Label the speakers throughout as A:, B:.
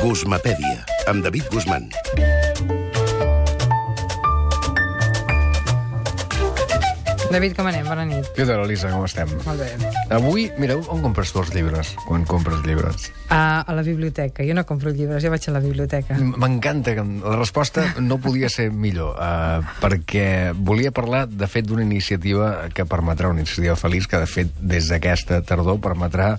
A: Guzmapèdia, amb David Guzmán.
B: David, com anem? Bona nit.
C: Què tal, Elisa, com estem?
B: Molt bé.
C: Avui, mireu, on compres tu els llibres, quan compres llibres?
B: A, a la biblioteca. Jo no compro llibres, jo vaig a la biblioteca.
C: M'encanta que la resposta no podia ser millor, uh, perquè volia parlar, de fet, d'una iniciativa que permetrà, una iniciativa feliç, que, de fet, des d'aquesta tardor permetrà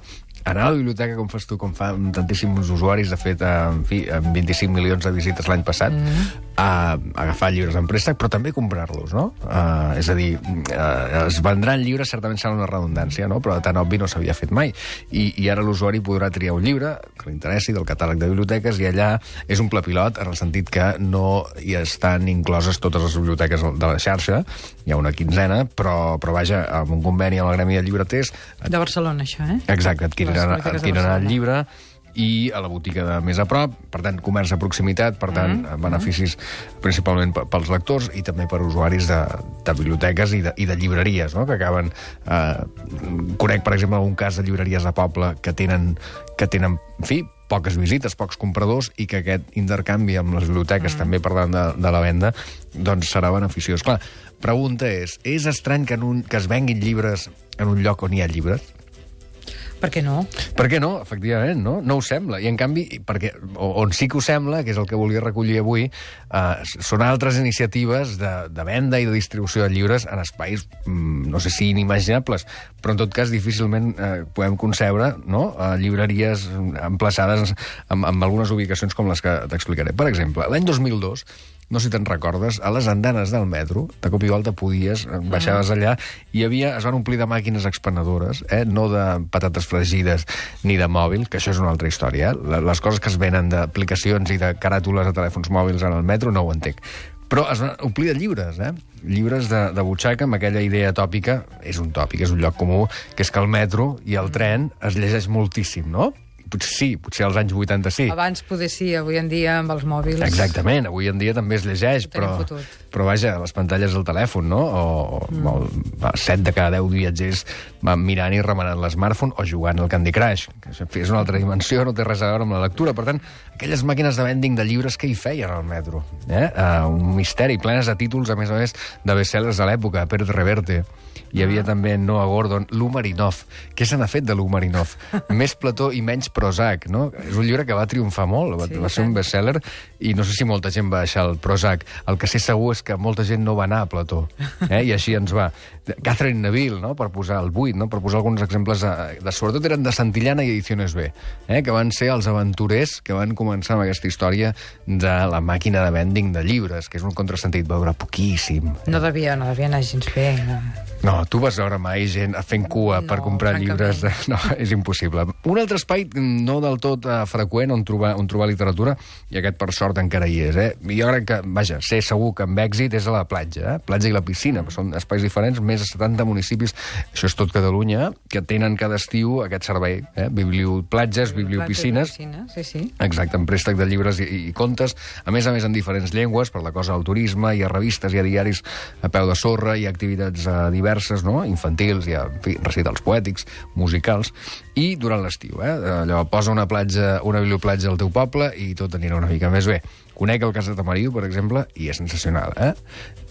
C: anar a la biblioteca com fas tu, com fan tantíssims usuaris, de fet, eh, en fi, amb 25 milions de visites l'any passat, mm. A agafar llibres en préstec, però també comprar-los, no? Uh, és a dir, uh, es vendran llibres, certament serà una redundància, no? però tan obvi no s'havia fet mai. I, I ara l'usuari podrà triar un llibre que li interessi del catàleg de biblioteques i allà és un pla pilot en el sentit que no hi estan incloses totes les biblioteques de la xarxa, hi ha una quinzena, però, però vaja, amb un conveni amb el Gremi de Llibreters
B: De Barcelona, això, eh?
C: Exacte, adquiriran, adquiriran el llibre i a la botiga de més a prop, per tant, comerç de proximitat, per tant, mm. beneficis principalment pe- pels lectors i també per usuaris de, de biblioteques i de, i de llibreries, no?, que acaben... Eh, conec, per exemple, un cas de llibreries de poble que tenen, que tenen, en fi, poques visites, pocs compradors, i que aquest intercanvi amb les biblioteques, mm. també parlant de, de la venda, doncs serà beneficiós. Clar, pregunta és, és estrany que, en un, que es venguin llibres en un lloc on hi ha llibres?
B: Per què no?
C: Per què no? Efectivament, no? No ho sembla. I, en canvi, perquè, on sí que ho sembla, que és el que volia recollir avui, eh, són altres iniciatives de, de venda i de distribució de llibres en espais, mm, no sé si inimaginables, però en tot cas difícilment eh, podem concebre no? eh, llibreries emplaçades en, en algunes ubicacions com les que t'explicaré. Per exemple, l'any 2002 no sé si te'n recordes, a les andanes del metro, de cop i volta podies, eh, baixaves allà, i hi havia, es van omplir de màquines expenedores, eh? no de patates fregides ni de mòbil, que això és una altra història. Eh? Le- Les coses que es venen d'aplicacions i de caràtules de telèfons mòbils en el metro no ho entenc. Però es van omplir de llibres, eh? Llibres de, de butxaca amb aquella idea tòpica, és un tòpic, és un lloc comú, que és que el metro i el tren es llegeix moltíssim, no? Potser sí, potser als anys 80 sí.
B: Abans poder sí, avui en dia amb els mòbils...
C: Exactament, avui en dia també es llegeix, però. Però vaja, les pantalles del telèfon, no? O, mm. o 7 de cada 10 viatgers van mirant i remenant l'smartphone o jugant al Candy Crush, que és una altra dimensió, no té res a veure amb la lectura. Per tant, aquelles màquines de vending de llibres que hi feien al metro. Eh? Uh, un misteri, plenes de títols, a més a més, de bestsellers de l'època, Pérez Reverte. Hi havia també Noah Gordon, l'Umarinov. Què se n'ha fet de l'Umarinov? Més Plató i menys Prozac, no? És un llibre que va triomfar molt, va,
B: Sí,
C: va ser un bestseller, i no sé si molta gent va deixar el Prozac. El que sé segur és que molta gent no va anar a Plató, eh? i així ens va. Catherine Neville, no?, per posar el buit, no?, per posar alguns exemples, de, de, sobretot eren de Santillana i Ediciones B, eh? que van ser els aventurers que van començar amb aquesta història de la màquina de vending de llibres, que és un contrasentit, durar poquíssim.
B: No devia, no devia anar gens bé. No.
C: No, tu vas veure mai gent fent cua
B: No,
C: per comprar llibres. De... No, és impossible. Un altre espai no del tot uh, freqüent on trobar, on trobar literatura, i aquest per sort encara hi és, eh? Jo crec que, vaja, sé segur que amb èxit és a la platja, eh? Platja i la piscina, però són espais diferents, més de 70 municipis, això és tot Catalunya, que tenen cada estiu aquest servei, eh? Biblioplatges, bibliopiscines,
B: sí, sí.
C: Exacte, en préstec de llibres i, i contes, a més a més en diferents llengües, per la cosa del turisme, hi ha revistes, hi ha diaris a peu de sorra, hi ha activitats eh, diverses, no? infantils, hi ha en fi, recitals poètics, musicals, i durant l'estiu, eh? allò, posa una platja, una biblioplatja al teu poble i tot anirà una mica més bé. Conec el cas de Tamariu, per exemple, i és sensacional, eh?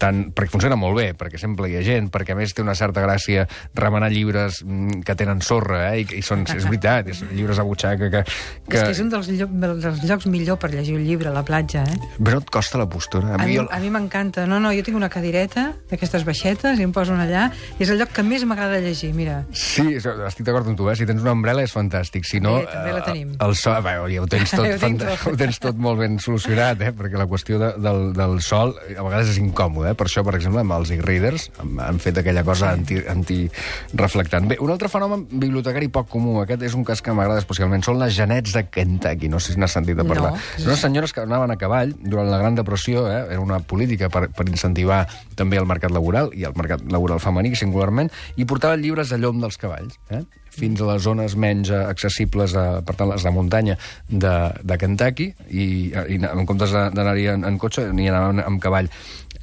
C: Tant, perquè funciona molt bé, perquè sempre hi ha gent, perquè a més té una certa gràcia remenar llibres mm, que tenen sorra, eh? I, i són, és veritat, és llibres a butxaca que...
B: Que... És que és un dels, lloc, dels llocs millor per llegir un llibre, a la platja, eh?
C: Però no et costa la postura.
B: A a mi m'encanta. No, no, jo tinc una cadireta d'aquestes baixetes i em poso una allà i és el lloc que més m'agrada llegir, mira.
C: Sí, estic d'acord amb tu, eh? Si tens una ombrella és fantàstic. Si no,
B: També, també la
C: eh,
B: tenim.
C: El sol, bé, ja ho tens tot,
B: ho tot.
C: ho tens tot molt ben solucionat, eh? Perquè la qüestió de, del, del sol a vegades és incòmode, eh? Per això, per exemple, amb els e-readers han, han fet aquella cosa anti, antireflectant. Bé, un altre fenomen bibliotecari poc comú, aquest és un cas que m'agrada especialment, són les genets de Kentucky. No sé si n'has sentit a parlar.
B: No.
C: Són unes senyores que anaven a cavall durant la Gran Depressió, eh? era una política per, per incentivar també el mercat laboral i el mercat laboral femení singularment, i portaven llibres de llom dels cavalls, eh? Fins a les zones menys accessibles, a, per tant, les de muntanya de, de Kentucky, i, i en comptes d'anar-hi en, en cotxe, n'hi anaven amb cavall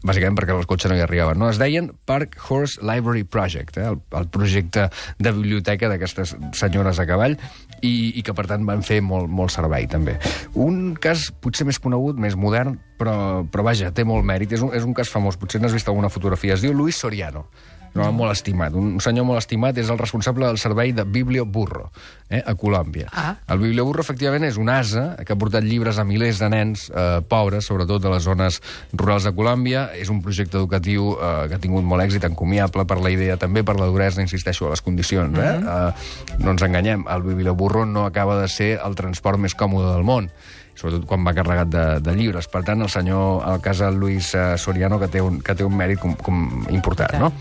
C: bàsicament perquè els cotxes no hi arribaven. No? Es deien Park Horse Library Project, eh? el, el projecte de biblioteca d'aquestes senyores a cavall, i, i que, per tant, van fer molt, molt servei, també. Un cas potser més conegut, més modern, però, però vaja, té molt mèrit. És un, és un cas famós, potser n'has vist alguna fotografia. Es diu Luis Soriano. Un home molt estimat. Un senyor molt estimat és el responsable del servei de Biblioburro, eh, a Colòmbia.
B: Ah.
C: El Biblioburro, efectivament, és un asa que ha portat llibres a milers de nens eh, pobres, sobretot de les zones rurals de Colòmbia. És un projecte educatiu eh, que ha tingut molt èxit, encomiable per la idea, també per la duresa, insisteixo, a les condicions. Eh? Mm -hmm. eh, no ens enganyem, el Biblioburro no acaba de ser el transport més còmode del món sobretot quan va carregat de, de llibres. Per tant, el senyor, el cas de Luis eh, Soriano, que té un, que té un mèrit com, com important,
B: Tant.
C: no?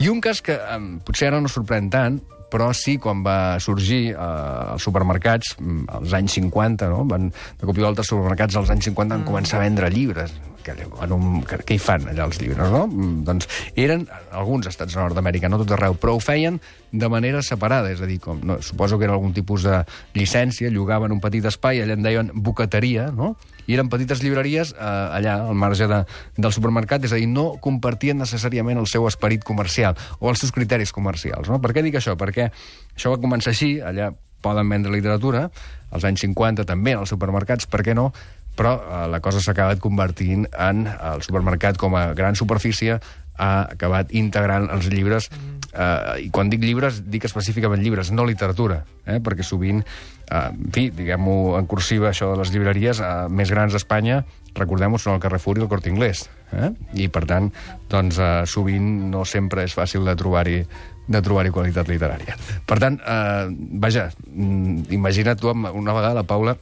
C: I un cas que um, potser ara no sorprèn tant, però sí, quan va sorgir uh, als supermercats, mm, als anys 50, no? Van, de cop i volta, els supermercats als anys 50 van començar a vendre llibres. Que, en un, que, què hi fan allà els llibres, no? Mm, Doncs eren alguns estats de Nord-Amèrica, no tot arreu, però ho feien de manera separada, és a dir, com, no, suposo que era algun tipus de llicència, llogaven un petit espai, allà en deien bucateria, no? i eren petites llibreries eh, allà, al marge de, del supermercat, és a dir, no compartien necessàriament el seu esperit comercial o els seus criteris comercials. No? Per què dic això? Perquè això va començar així, allà poden vendre literatura, als anys 50 també en els supermercats, per què no? Però eh, la cosa s'ha acabat convertint en el supermercat com a gran superfície ha acabat integrant els llibres eh, i quan dic llibres, dic específicament llibres, no literatura, eh, perquè sovint, eh, en fi, diguem-ho en cursiva, això de les llibreries eh, més grans d'Espanya, recordem-ho, són el Carrefour i el Corte Inglés. Eh? I, per tant, doncs, eh, sovint no sempre és fàcil de trobar-hi de trobar-hi qualitat literària. Per tant, eh, vaja, mm, imagina't tu una vegada, la Paula,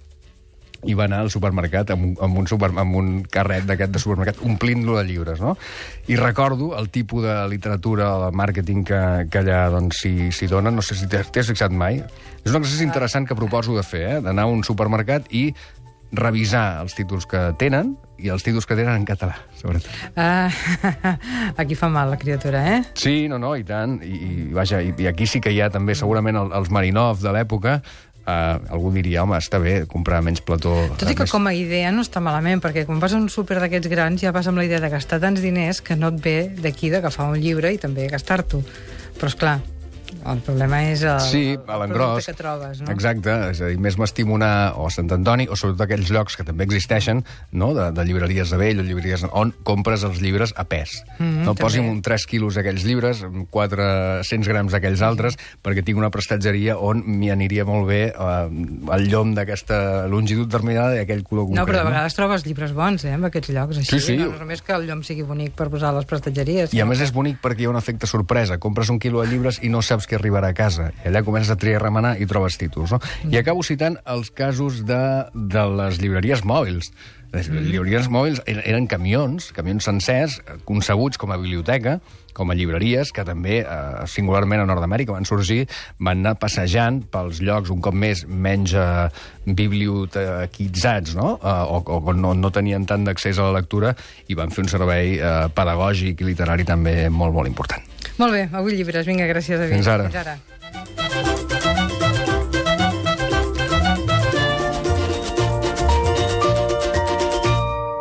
C: i va anar al supermercat amb un, amb un, super, amb un carret d'aquest de supermercat omplint-lo de llibres, no? I recordo el tipus de literatura, de màrqueting que, que allà doncs, s'hi s'hi dona, no sé si t'hi has t'hi has fixat mai. És un exercici interessant que proposo de fer, eh? d'anar a un supermercat i revisar els títols que tenen i els títols que tenen en català, sobretot.
B: Ah, aquí fa mal la criatura, eh?
C: Sí, no, no, i tant. I, i, vaja, i, i aquí sí que hi ha també segurament el, els Marinov de l'època, Uh, algú diria, home, està bé comprar menys plató...
B: Tot i que
C: més-
B: com a idea no està malament, perquè quan vas a un súper d'aquests grans ja vas amb la idea de gastar tants diners que no et ve d'aquí d'agafar un llibre i també gastar-t'ho. Però, és clar, el problema és el,
C: Sí,
B: el
C: l'engròs.
B: producte que trobes, no?
C: Exacte, és a dir, més m'estimo anar o a Sant Antoni, o sobretot aquells llocs que també existeixen, no?, de, de llibreries de vell o llibreries on compres els llibres a pes.
B: Mhm,
C: no
B: també.
C: posi'm un 3 quilos d'aquells llibres, amb 400 grams d'aquells altres, perquè tinc una prestatgeria on m'hi aniria molt bé eh, el llom d'aquesta longitud determinada i aquell color concret.
B: No, però de vegades trobes llibres bons, eh, en aquests llocs, així.
C: Sí, sí.
B: No, només que el llom sigui bonic per posar a les prestatgeries.
C: I a més és bonic perquè hi ha un efecte sorpresa. Compres un quilo de llibres i no saps què arribarà a casa. I allà comences a triar remenar i trobes títols. No? I acabo citant els casos de, de les llibreries mòbils. Les llibreries mòbils er- eren camions, camions sencers, eh, concebuts com a biblioteca, com a llibreries, que també, eh, singularment a Nord-Amèrica, van sorgir, van anar passejant pels llocs, un cop més, menys eh, bibliotequitzats, no? Eh, o, o no, no tenien tant d'accés a la lectura, i van fer un servei eh, pedagògic i literari també molt, molt important.
B: Molt bé, avui llibres. Vinga, gràcies, David.
C: Fins ara.
B: Fins ara.